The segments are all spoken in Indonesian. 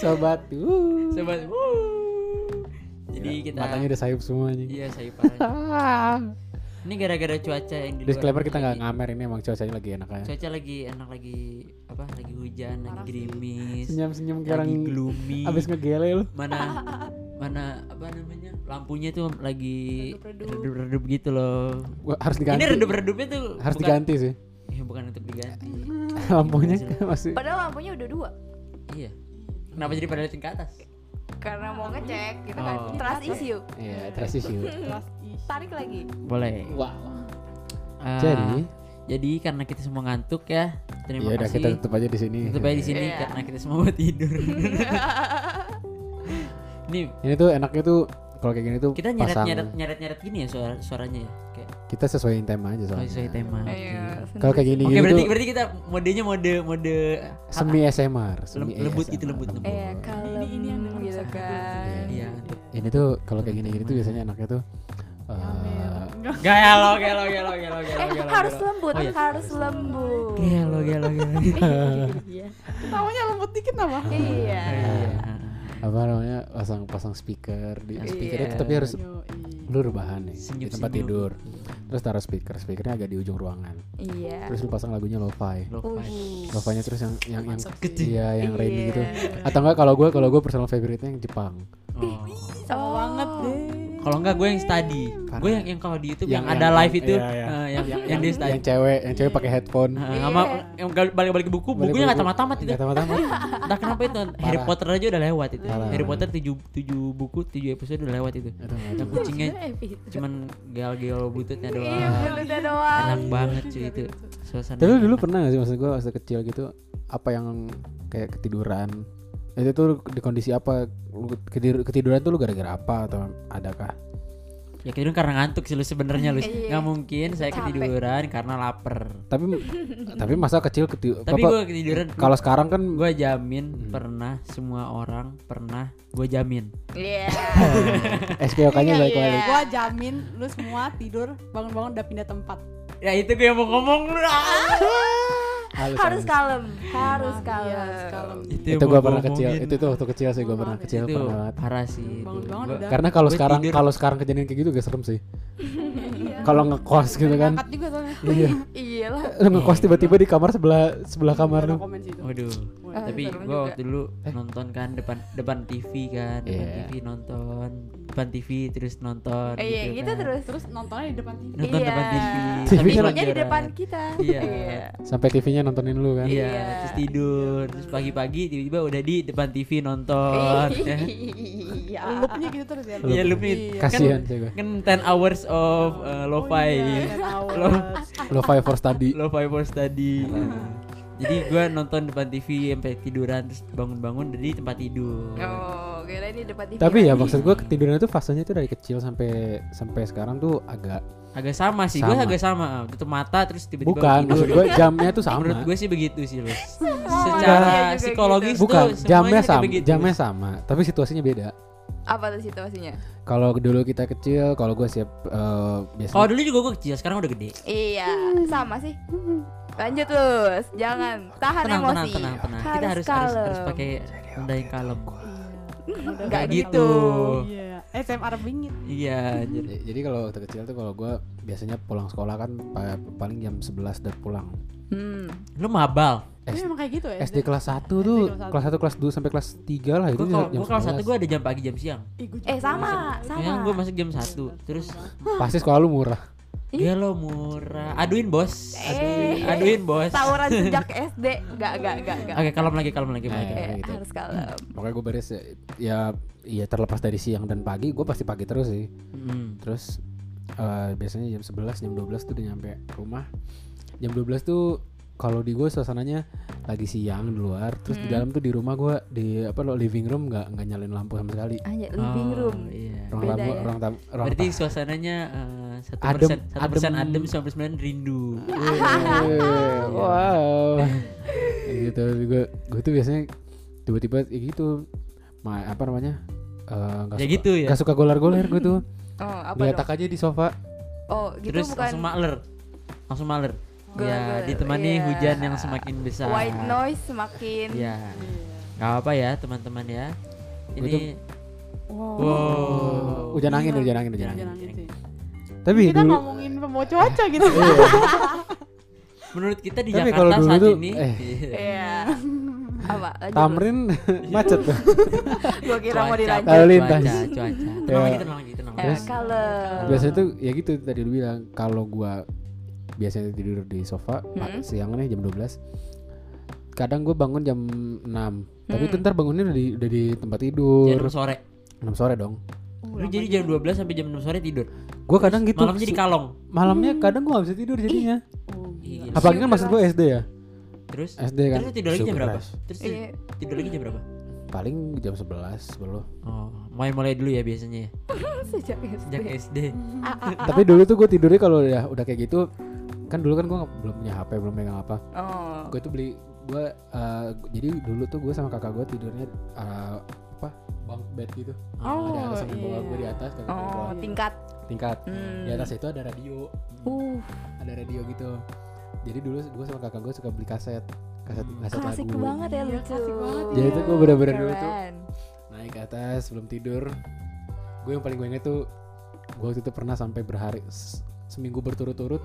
Sobat. Uh. Sobat. wuh. Jadi Gila, kita matanya udah sayup semua nih. Iya, saya parah. Ini gara-gara cuaca yang di luar Disclaimer kita nggak ngamer ini emang cuacanya lagi enak aja. Cuaca lagi enak lagi apa? Lagi hujan, lagi gerimis. Senyum-senyum kayak lagi orang gloomy. abis ngegele lu. mana mana apa namanya? Lampunya tuh lagi Redup-redup. gitu loh. Gua harus diganti. Ini redup-redupnya tuh harus bukan, diganti sih. Ya, bukan untuk diganti. Lampunya Iya. masih. Padahal lampunya udah dua. iya. Kenapa jadi pada liatin ke atas? Karena mau ngecek gitu kan. Oh. Trust issue. Iya, trust issue. Tarik lagi. Boleh. Wow. Ah, Jadi, jadi karena kita semua ngantuk ya. Terima ya udah kasih. kita tutup aja di sini. Tutup aja di sini Iya. karena kita semua mau tidur. Ini Ini tuh enaknya tuh kalau kayak gini tuh kita nyeret pasang. nyeret nyeret nyeret gini ya suara suaranya ya kayak Kita sesuaiin tema aja oh, soalnya. sesuai tema. Oke. Iya. Kalau kayak gini Oke gini berarti berarti kita modenya mode mode semi SMR, semi lembut ASMR. gitu lembut lembut. Eh kalem Ini- ini yang gitu kan. Iya. Ini tuh kalau kayak gini-gini tuh biasanya enaknya tuh eh, Gelo gelo gelo gelo gelo Eh gelo. harus gelo. lembut, Oh, iya. harus lembut. Gelo gelo gelo. Tawanya lembut dikit apa? Iya. Apa namanya pasang pasang speaker di Iya. speaker itu tapi harus lu rebahan nih di Senyum-senyum. tempat tidur terus taruh speaker speakernya agak di ujung ruangan Iya. terus lu pasang lagunya lo-fi lo-fi-nya terus yang yang yang Kecil. iya yang rainy Iya. gitu atau enggak kalau gue kalau gue personal favorite-nya yang Jepang Oh. Sama Oh. banget deh. Kalau enggak gue yang study. Parah. Gue yang yang kalau di YouTube Yang- yang, ada yang- live itu iya, iya. eh, yang yang dia study. yang cewek yang cewek pakai headphone Eh, Iya. sama yang gal- balik-balik ke buku, Balik bukunya nggak buku. tamat-tamat itu. Nggak tamat-tamat Entah kenapa itu Harry. Potter aja udah lewat itu. Parah. Harry Potter 7 7 buku, 7 episode udah lewat itu. Yang kucingnya Iya, cuman gel-gel bututnya Iya, doang. mulutnya doang. Enak banget cuy itu suasana. tapi lu dulu pernah gak sih maksud gue waktu kecil gitu apa yang kayak ketiduran itu tuh di kondisi apa lu ketidur, ketiduran tuh lu gara-gara apa atau adakah Ya ketiduran karena ngantuk sih lu sebenarnya lu. Iya. Nggak mungkin saya Capek. ketiduran karena lapar. tapi tapi masa kecil ketidur Tapi gue ketiduran kalau sekarang kan gue jamin Hmm. pernah semua orang pernah gue jamin Iya. SPOK-nya Iya, balik-balik iya. Gua jamin lu semua tidur bangun-bangun udah pindah tempat. ya itu gue yang mau ngomong lu Halus, Harus halus. kalem, harus Iya, kalem. harus kalem. itu yang gue pernah kecil itu tuh waktu kecil sih gue pernah Itu kecil itu pernah parah sih itu. Karena kalau sekarang kalau sekarang kejadian kayak gitu gak serem sih Iya. kalau ngekos gitu kan Ngangkat juga soalnya. iya Iya lah. lu ngekos tiba-tiba di kamar sebelah sebelah kamar Ada lu. Waduh, tapi juga. waktu dulu nonton kan depan depan TV kan, depan Iya. TV nonton, depan TV terus nonton. Eh, Iya, gitu kan. terus. Terus nontonnya di depan TV. Nonton Iya. depan TV. TV sambil kan- TV-nya di depan kita. Iya. sampai TV-nya nontonin lu kan Iya, Iya. terus tidur, terus pagi-pagi tiba-tiba udah di depan TV nonton. ya. Iya. Loopnya gitu terus ya. Iya, loop nih. Iya. kasihan sih gue Kan 10 hours of uh, lo-fi. Oh, iya, ten hours. lo five for study Lo-fi for study. Jadi gue nonton depan TV sampai tiduran terus bangun-bangun dari tempat tidur. Oh, kira ini depan TV. tapi ya maksud gue ketiduran itu fasenya itu dari kecil sampai sampai sekarang tuh agak Agak sama sih, gue agak sama. Tutup mata terus tiba-tiba bukan tidur. maksud gue jamnya tuh sama Menurut gue sih begitu sih, Lus. Secara psikologis gitu. bukan tuh jamnya sama jamnya sama tapi situasinya beda Apa tuh situasinya? kalau dulu kita kecil kalau gue siap eh, biasanya Kalau dulu juga gue kecil, sekarang udah gede. Iya, sama sih. Lanjut Lus, jangan tahan Tenang, tenang, emosi. tenang, tenang. Kita harus harus harus pakai yang kalem. Enggak Nggak gitu. Iya. SMR bingit. Iya, anjir. J- jadi kalau waktu kecil tuh kalau gue biasanya pulang sekolah kan pa- paling jam 11 dan pulang Hmm. Lu mabal. Tapi S- memang kayak gitu ya. SD kelas 1 tuh kelas satu. kelas 1 kelas 2 sampai kelas 3 lah itu Gue jam satu 11. gue ada jam pagi jam siang. Eh juga. sama, sama. Yang gue masuk jam satu. Terus pasti sekolah lu murah dia lo murah. Aduin bos. Aduin, Eh. aduin bos. Tawuran sejak SD. Enggak, enggak, enggak, enggak. Oke, kalem lagi, kalem lagi, kalem lagi. Eh, gitu. harus kalem. Pokoknya gue beres ya, ya ya terlepas dari siang dan pagi gue pasti pagi terus sih Hmm. terus eh, biasanya jam 11 jam 12 tuh udah nyampe rumah jam 12 tuh kalau di gue suasananya lagi siang di luar terus di Hmm. dalam tuh di rumah gue di apa lo living room nggak nggak nyalain lampu sama sekali Anjir, living Oh, room. Iya. ruang Beda tamu ya? ruang tamu ruang Berarti tamu. suasananya eh, satu Adem, persen, satu persen adem. adem, sembilan persen rindu. Eh, wow Kayak gitu gue gue tuh biasanya tiba-tiba ya gitu ma apa namanya Eh, nggak Ya suka- gitu ya. nggak suka golar-goler gue tuh Oh, apa letak dong? aja di sofa Oh, gitu Terus bukan langsung maler, langsung maler. Golar-golar, Ya, ditemani iya. hujan yang semakin besar. white noise semakin Ya. Gak apa ya teman-teman ya. Ini Wow. wow. Hujan angin, hujan angin, hujan Hujan angin. Tapi Kita dulu ngomongin pembawa cuaca gitu. Menurut kita di Tapi Jakarta saat tuh, ini eh. Iya. Apa? Tamrin macet tuh. Gua kira mau dilanjut. Lalu lintas. Cuaca, cuaca. Tenang Ya. lagi, tenang lagi, tenang Eh, lagi. Terus- kalau Biasanya tuh ya gitu tadi lu bilang kalau gua biasanya tidur di sofa Hmm. siang nih jam 12. Kadang gue bangun jam 6 Tapi Hmm. itu ntar bangunnya udah di, udah di tempat Jam tidur 6 sore. 6 sore dong Lu jadi jam 12 sampai jam 6 sore tidur. Gue kadang gitu Malam jadi su- kalong. Malamnya kadang gue gak bisa tidur jadinya Oh, Iya. gila. Apalagi kan maksud gue SD ya Terus SD kan terus tidur lagi jam berapa? Terus Iya. tidur lagi jam berapa? Paling jam 11 belum Oh, mulai-mulai dulu ya biasanya ya. sejak SD. Sejak SD. Tapi dulu tuh gue tidurnya kalau udah udah kayak gitu Kan dulu kan gue belum punya HP belum megang apa Oh. Gue tuh beli gue eh, Jadi dulu tuh gue sama kakak gue tidurnya eh, Apa bunk bed gitu Oh, Ada atas sama iya. bawah gue di atas kakak gue di Oh, bawah. tingkat. Tingkat. Hmm. Di atas itu ada radio. Uh, Ada radio gitu. Jadi dulu gue sama kakak gue suka beli kaset. Kaset, kaset klasik lagu. banget ya Iya, lucu. klasik banget Jadi itu gue bener-bener dulu tuh naik ke atas sebelum tidur. Gue yang paling gue inget tuh gue waktu itu pernah sampai berhari seminggu berturut-turut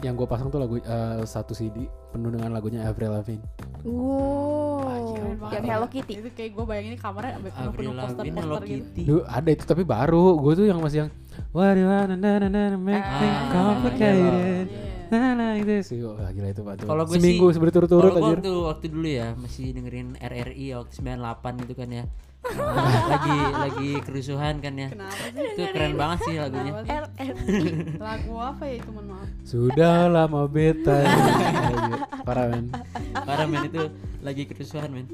yang gue pasang tuh lagu eh, satu CD penuh dengan lagunya Avril Lavigne. Wow. Yang Hello Kitty. Itu kayak gue bayangin ini kamarnya penuh penuh poster-poster Hello gitu. Kitty. Duh, ada itu tapi baru. Gue tuh yang masih yang What do you wanna na na na na make things Ah, complicated Iya. Nah, nah, itu sih. Wah, gila itu Pak. tuh. Kalau gue Seminggu sih- berturut-turut Kalau gua aja. waktu waktu dulu ya masih dengerin RRI waktu 98 itu kan ya. Nah, lagi lagi kerusuhan kan ya. Kenapa sih? Itu keren banget sih lagunya. Lagu apa ya itu mohon maaf. Sudah lama beta. Parah men. Parah men itu lagi kerusuhan men.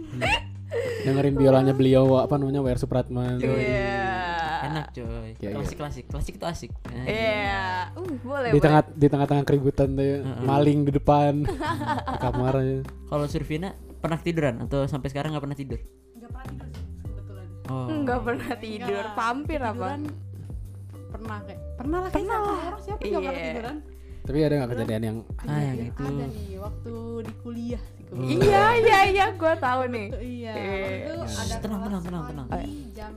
Dengerin biolanya beliau apa namanya WR Supratman. Iya. Enak coy. Iya, iya. Klasik klasik klasik itu asik. Iya. Uh, boleh. Di boleh. tengah di tengah-tengah keributan tuh ya, maling di depan di kamar aja. Kalau Survina pernah tiduran atau sampai sekarang nggak pernah tidur? Enggak pernah tidur kebetulan. Oh. Enggak pernah tidur. Enggak. Vampir apa? Pernah kayak pernah lah kayak Pernah lah. orang siapa yang nggak pernah Iya. tiduran? Tapi ada nggak kejadian yang Ah, yang Iya, itu. Ada nih waktu di kuliah sih Oh. kebetulan. Iya, iya, iya, gua tahu nih. Iya. Eh. Waktu itu ada Tenang, tenang, tenang, tenang. jam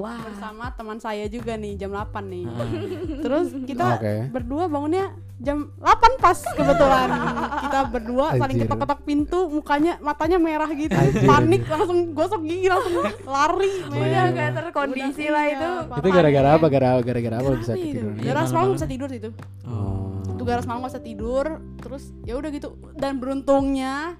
8 Wah. bersama teman saya juga nih jam 8 nih. Ah. Terus kita Oke. berdua bangunnya jam 8 pas kebetulan. kita berdua saling Anjir. ketok-ketok pintu, mukanya matanya merah gitu. Anjir. Panik langsung gosok gigi langsung lari. Udah gak terkondisi Udah, lah iya, itu. itu gara-gara apa? Gara- Gara-gara apa bisa Gara-gara itu. ketiduran? Iya, Gara semalam bisa tidur itu. Oh. Itu gara semalam gak bisa tidur. Terus ya udah gitu. Dan beruntungnya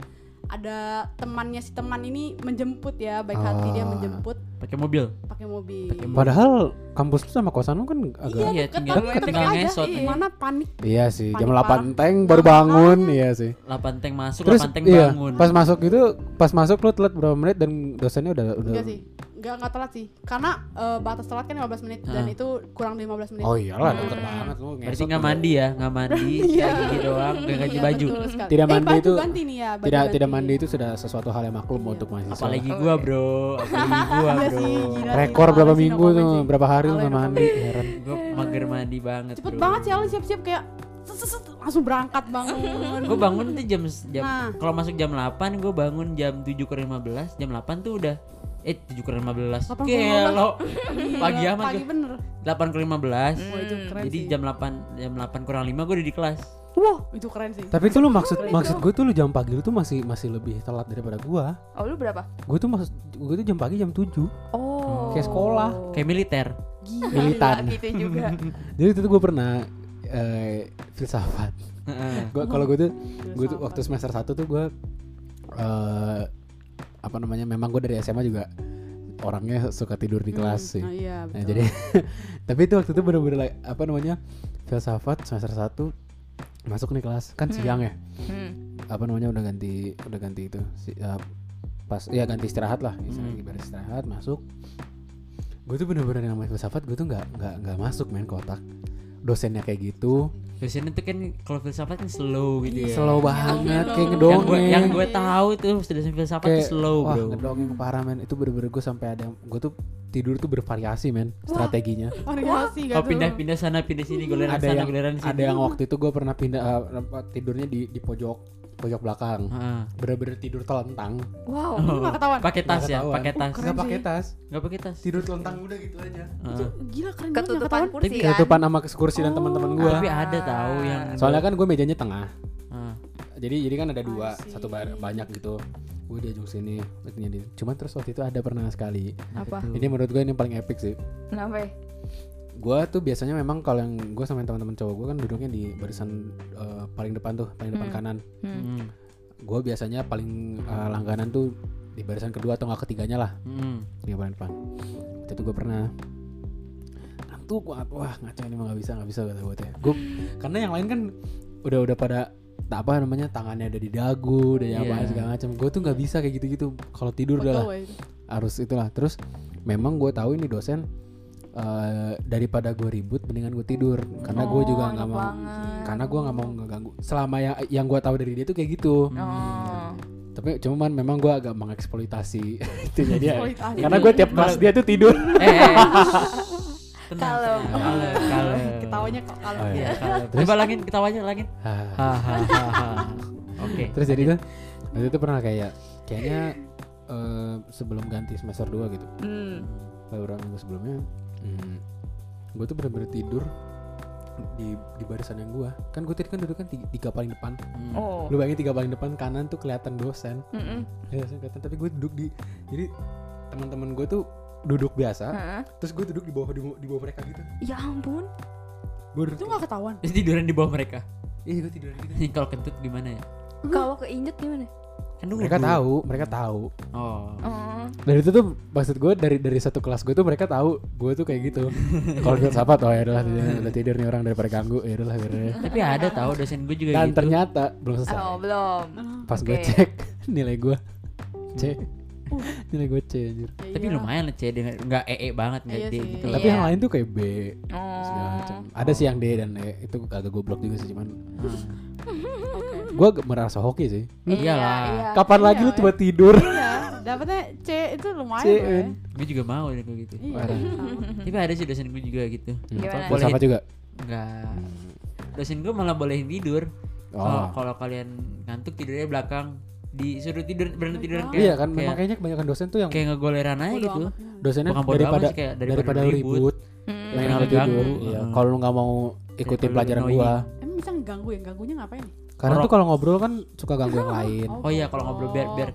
ada temannya si teman ini menjemput ya baik hati dia Ah. menjemput Pakai mobil. pakai mobil. Padahal kampus lu sama kosan lu kan agak Iya, Iya, deket tinggal- tinggal deket aja. ngesot. Mana panik. Iya sih, jam Panik 8 parah. teng baru bangun, iya sih. 8 tank masuk, Terus 8 tank iya, bangun. pas masuk gitu, pas masuk lu telat berapa menit dan dosennya udah udah Enggak sih. Enggak enggak telat sih. Karena eh, batas telat kan 15 menit dan itu kurang 15 menit. Oh iyalah Hmm. deket banget lu Berarti ngesot nggak juga. mandi ya, nggak mandi, Iya. kayak gigi doang, nggak ganti Iya, baju. Tidak Eh, mandi itu- ganti nih ya, baju Tidak ganti. tidak mandi itu sudah sesuatu hal yang maklum Iya. untuk mahasiswa. Apalagi gua iya. bro, apalagi gua Iya bro. Rekor berapa minggu tuh, berapa hari nggak no mandi, heran. Gua mager mandi banget Cepet bro. banget sih Alin siap-siap kayak langsung berangkat bangun. Gue bangun tuh jam jam Nah. kalau masuk jam 8 gue bangun jam 7 ke 15 jam 8 tuh udah eh 7 ke 15 8 ke 15. Gelo Iya, pagi amat Pagi gua. bener. 8 ke 15 Wah, itu keren jadi sih. jam 8 jam 8 kurang 5 gue udah di kelas Wah, itu keren sih. Tapi itu lu maksud maksud gue tuh lu jam pagi lu tuh masih masih lebih telat daripada gua. Oh, lu berapa? Gue tuh maksud gue tuh jam pagi jam 7 Oh. Kayak sekolah. kayak militer Gila, militan. gitu juga. Jadi itu tuh gue pernah eh, filsafat. Gua kalau gue tuh gue tuh waktu semester 1 tuh gue eh apa namanya memang gue dari SMA juga orangnya suka tidur di kelas sih. Nah, iya, Nah, betul. jadi tapi itu waktu itu bener-bener like, apa namanya filsafat semester 1 masuk nih kelas kan siang ya Hmm. apa namanya udah ganti udah ganti itu si, uh, pas ya ganti istirahat lah lagi beres istirahat masuk gue tuh bener-bener yang namanya filsafat gue tuh nggak nggak nggak masuk main kotak dosennya kayak gitu. Dosennya tuh kan kalau filsafat kan slow gitu ya. Slow banget kayak yang ngedongeng. gue yang gue tahu tuh dosen filsafat tuh kayak slow wah bro. ngedongeng parah men. Itu bener-bener gue sampai ada yang gue tuh tidur tuh bervariasi men strateginya. Variasi oh gak tuh? pindah-pindah sana pindah sini goleran ada sana yang goleran sini ada yang waktu itu gue pernah pindah uh, tidurnya di di pojok pojok belakang. Heeh. Bener-bener tidur telentang. Wow. Itu nggak ketahuan. Pakai tas ya, pakai tas. Nggak pakai tas. Nggak pakai tas. Tidur telentang udah gitu aja. Heeh. Gila keren banget Ketutupan kursi kan. Ketutupan sama kursi dan teman-teman gua. Tapi ada tahu yang Soalnya kan gue mejanya tengah. Heeh. Jadi jadi kan ada dua, satu bar- banyak gitu. Gue di ujung sini. Cuman terus waktu itu ada pernah sekali. Apa? Ini menurut gue ini yang paling epic sih. Kenapa? Ya? Gue tuh biasanya memang kalau yang gue sama teman-teman cowok gue kan duduknya di barisan eh, paling depan tuh, paling depan Hmm. kanan. Hmm. Hmm. Gue biasanya paling eh, langganan tuh di barisan kedua atau nggak ketiganya lah, Hmm. di paling depan. Waktu itu gue pernah ngantuk banget, wah ngaco ini mah nggak bisa nggak bisa kata gue teh. Gue karena yang lain kan udah udah pada tak apa namanya tangannya ada di dagu, dan apa Iya. segala macam. Gue tuh nggak bisa kayak gitu-gitu. Kalau tidur udah lah harus itulah terus memang gue tahu ini dosen eh, daripada gue ribut mendingan gue tidur karena gue Oh, juga nggak mau banget. karena gue nggak mau ngeganggu selama yang yang gue tahu dari dia tuh kayak gitu Oh. tapi cuman memang gue agak mengeksploitasi itu jadi Eksploitasi. karena gue tiap kelas dia tuh tidur Eh, eh. Tenang. Kalem. Kalem, kalem. Ketawanya kok kalau Oh, kalem. Coba langin ketawanya. Hahaha. Oke. terus jadi tuh waktu itu pernah kayak kayaknya eh, sebelum ganti semester 2 gitu Hmm. beberapa minggu sebelumnya hmm, gue tuh bener-bener tidur di di barisan yang gue kan gue tadi kan duduk kan tiga, tiga paling depan Hmm. Oh. lu bayangin tiga paling depan kanan tuh kelihatan dosen ya dosen kelihatan tapi gue duduk di jadi teman-teman gue tuh duduk biasa Heeh. terus gue duduk di bawah di, bawah- di bawah mereka gitu Ya ampun. gue duduk itu nggak ketahuan. Terus tiduran di bawah mereka. iya gue tidur gitu kalau kentut gimana ya? Kalau keinjek gimana? Kan dulu. mereka tahu mereka tahu Oh. Oh. dan itu tuh maksud gue dari dari satu kelas gue tuh mereka tahu gue tuh kayak gitu kalau gue sapa oh ya tidur, udah tidur nih orang daripada ganggu ya biarin aja. Tapi ada tahu dosen gue juga dan gitu. ternyata belum selesai Oh, belum. pas gue Oke. cek nilai gue C nilai gue C anjir Ya Tapi iyalah. lumayan lah C dengan nggak ee banget nggak Iya D sih. gitu. Iya. tapi yang lain tuh kayak B segala Oh. macam ada sih yang D dan E itu agak goblok juga sih cuman Hmm. Gue merasa hoki sih Iya, Iyalah. iya. kapan Iya, lagi lu iya. coba tidur Iya, dapetnya C itu lumayan. C, ya. N. Gue juga mau deh kayak gitu. Iya. Sama. Tapi ada sih dosen gue juga gitu. Gimana? Boleh apa juga Enggak. Dosen gue malah bolehin tidur. Kalau oh kalau kalian ngantuk tidurnya belakang disuruh tidur berhenti tiduran kayak iya kan memang kayak, kayaknya kebanyakan dosen tuh yang kayak ngegoleran aja gitu. dosennya daripada kayak daripada daripada, ribut, ribut, Hmm. main tidur iya Heeh. kalau lu nggak mau ikutin pelajaran gua Emang bisa ngeganggu ya? Ganggunya ngapain? Karena Kalau- tuh kalau ngobrol kan suka ganggu yang lain Oh iya kalau ngobrol biar biar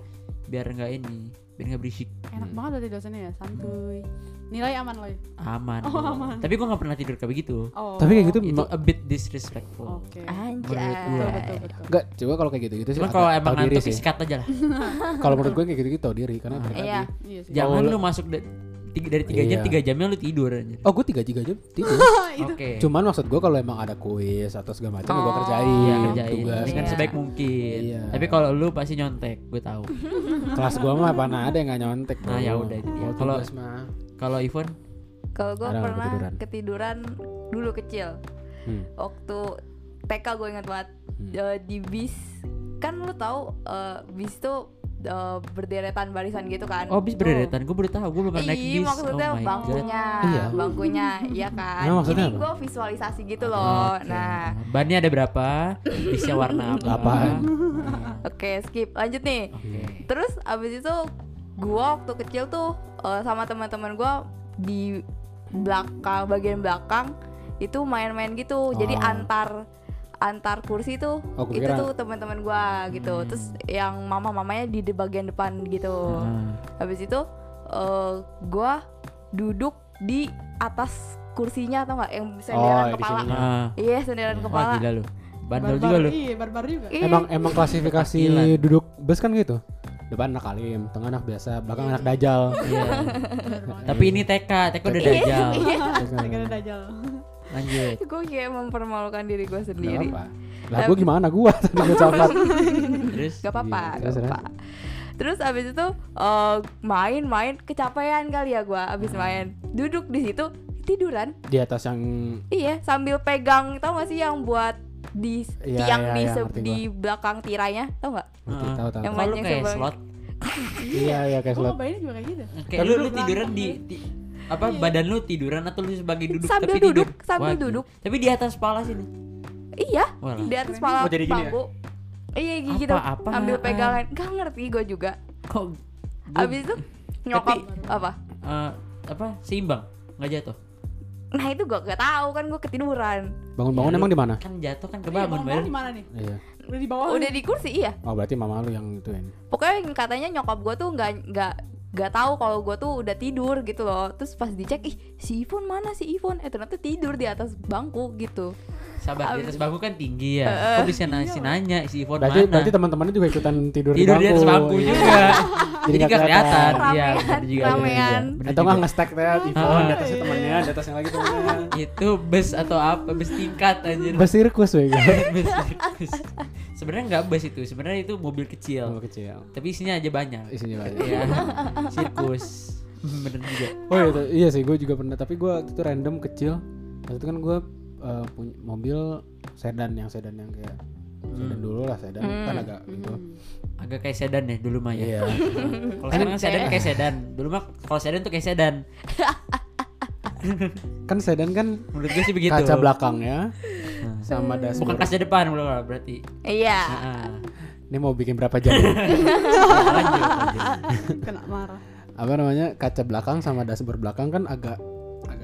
biar enggak ini, biar enggak berisik. Enak Hmm. banget berarti dosennya ya, santuy. Nilai aman loh. ya? Aman. Oh, aman. Tapi gue nggak pernah tidur kayak begitu. Oh. tapi kayak gitu Itu a bit disrespectful. Oke. Anjay. gua. Betul, betul, betul. Enggak, coba kalau kayak gitu-gitu sih Cuma kalau emang ngantuk sih. sikat aja lah. Kalau menurut gue kayak gitu-gitu tahu diri karena balik Iya. lagi. Iya sih. Jangan lu masuk tiga, dari tiga jam Iya. tiga jamnya lu tidur aja. Oh, gue tiga tiga jam tidur. Oke. Cuman maksud gue kalau emang ada kuis atau segala macam gue Oh. kerjain, Iya kerjain tugas. dengan Iya. sebaik mungkin. Iya. Tapi kalau lu pasti nyontek, gue tahu. Kelas gue mah mana ada yang nggak nyontek. Nah, ya udah itu dia. Kalau Kalau- mah. Kalau Ivon, Kalau gue pernah ketiduran? ketiduran? dulu kecil. Hmm. Waktu TK gue ingat banget Hmm. Eh, di bis. Kan lu tahu eh, bis tuh eh, berderetan barisan gitu kan. oh bis berderetan, gue baru tahu, gue belum pernah naik bis. maksudnya oh bangkunya, Iya. bangkunya, iya kan. Maksudnya Jadi apa? gue visualisasi gitu loh. Oke. Nah, bannya ada berapa? Bisnya warna apa? Apaan? oke skip, lanjut nih. Oke. Terus abis itu gua waktu kecil tuh eh, sama teman-teman gua di belakang bagian belakang itu main-main gitu. Jadi Oh. antar antar kursi tuh Oh, itu kira- tuh teman-teman gua gitu. Hmm. Terus yang mama-mamanya di, di bagian depan gitu. Hmm. Habis itu eh, gua duduk di atas kursinya atau enggak yang senderan Oh, di kepala. Ah. Iya, senderan Wah kepala. gila lu. Bandel Barbar- juga lu. Iya, barbar juga. Emang emang klasifikasi duduk bus kan gitu. Depan anak alim, tengah anak biasa, belakang anak dajal. Iya. Tapi ini TK, TK udah dajal. iya. Saya kira dajal. Lanjut. gue kayak mempermalukan diri gue Gak sendiri. apa. Lah gue gimana gua tadi gue campak. Terus Gak apa-apa, Iya, gak terus, apa. Terus abis itu eh, main-main kecapean kali ya gue abis Hmm. main duduk di situ tiduran Di atas yang iya sambil pegang tau gak sih yang buat di Iya, tiang iya, di ngerti di belakang tirainya tau nggak ngerti Ah. tahu tahu. Yang banyak kayak slot, Iya iya kayak Gue slot. ngebayangin juga kayak gitu. kayak lu lu tiduran di, di apa badan lu tiduran atau lu sebagai duduk Sambil tapi duduk, tidur? sambil Wah, duduk. Tapi di atas kepala sini. iya Walah. di atas kepala Oh, jadi gini ya? iya Apa- gitu apaan? ambil pegangan gak ngerti gue juga Kok abis itu nyokap apa eh, apa seimbang nggak jatuh nah itu gue gak tahu kan gue ketiduran Bangun-bangun Ya, emang di mana? kan jatuh kan Iya, kebangun bangun di mana nih Iya. udah di bawah udah di kursi iya Oh berarti mama lu yang itu ini. pokoknya katanya nyokap gue tuh nggak nggak nggak tahu kalau gue tuh udah tidur gitu loh. Terus pas dicek ih si Ivon mana si Ivon eh ternyata tidur di atas bangku gitu sabar di atas bangku kan tinggi ya Eh, kok bisa nanya nanya si Ivon Berarti mana berarti teman-temannya juga ikutan tidur, tidur di atas bangku Iya. juga jadi nggak nggak kelihatan iya juga ramean. Atau nggak juga. nge-stack teh Ivon Ah. di atasnya temannya, di atasnya lagi temannya. itu bus atau apa bus tingkat anjir Bus sirkus wega. Bus sirkus. sebenarnya nggak bus itu sebenarnya itu mobil kecil kecil. tapi isinya aja banyak Isinya banyak. Iya, sirkus bener juga Oh iya, tuh. iya sih gue juga pernah tapi gue itu random kecil. Waktu itu kan gue uh, punya mobil sedan yang sedan yang kayak sedan dulu lah sedan kan agak itu. agak kayak sedan ya dulu mah ya Iya. kalau sekarang kan sedan kayak sedan dulu mah kalau sedan tuh kayak sedan kan sedan kan menurut gue sih begitu kaca belakangnya Nah. sama dashboard. bukan kaca depan belum berarti iya Heeh. Ini mau bikin berapa jam? lanjut lanjut kena marah Apa namanya? Kaca belakang sama dashboard belakang kan agak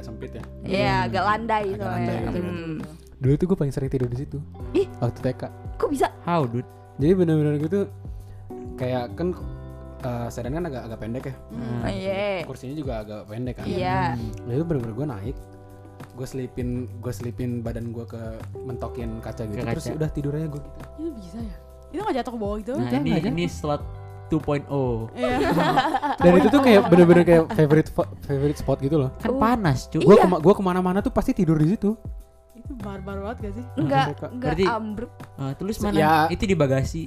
agak sempit ya. iya agak landai Agak soalnya landai, Hmm. Dulu tuh gue paling sering tidur di situ. Ih. Waktu TK. kok bisa how dude Jadi bener-bener gitu kayak kan uh, sedan kan agak agak pendek ya. Oh, iya Kursinya juga agak pendek kan. iya Nah, itu bener-bener gue naik gue selipin gue selipin badan gue ke mentokin kaca gitu Ke terus kaca. udah tidur aja gue gitu itu bisa ya itu nggak jatuh ke bawah gitu nah ini ini slot 2.0 iya. Dan itu tuh kayak bener-bener kayak favorite favorite spot gitu loh. Kan panas cuy gue kema gua ke mana-mana tuh pasti tidur di situ. itu barbar banget gak sih? Enggak enggak Berarti- ambruk. Ah, tulis mana? ya. itu di bagasi.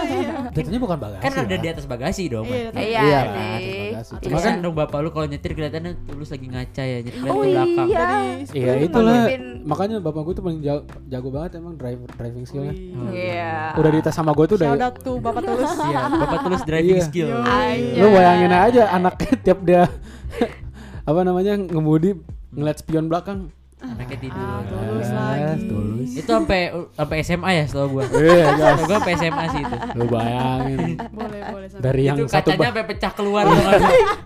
Jatuhnya bukan bagasi kan ada lah. di atas bagasi dong iya iya. iya sih atas bagasi. cuma kan dong bapak lu kalau nyetir kelihatannya tulus lagi ngaca ya nyetir oh ke belakang. iya. Iya sepuluh itulah. makanya bapak gue tuh paling jago, jago banget emang driver driving skillnya. Wih. iya. Udah dites sama gue tuh udah Shout out tuh Bapak Tulus. Iya, bapak tulus driving Iya. skill. Lu bayangin aja anaknya tiap dia apa namanya ngemudi ngeliat spion belakang anaknya tidur Ah, tulus Eh, lagi. tulus. Itu sampai sampai SMA ya setahu gua. Iya Setahu gua sampai SMA sih itu. Lu bayangin. Boleh boleh sampai dari yang itu satu kacanya sampai pecah keluar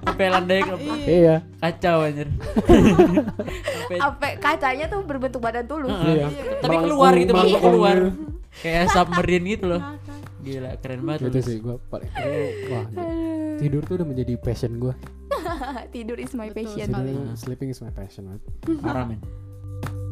sampai landai ke iya. Kacau anjir. Sampai kacanya tuh berbentuk badan tulus. Iya. Tapi keluar gitu Melengkung keluar. kayak submarine gitu loh. Gila keren banget gitu Tulus. sih gue paling wah tidur tuh udah menjadi passion gue tidur is my passion. sekali. sleeping is my passion banget parah men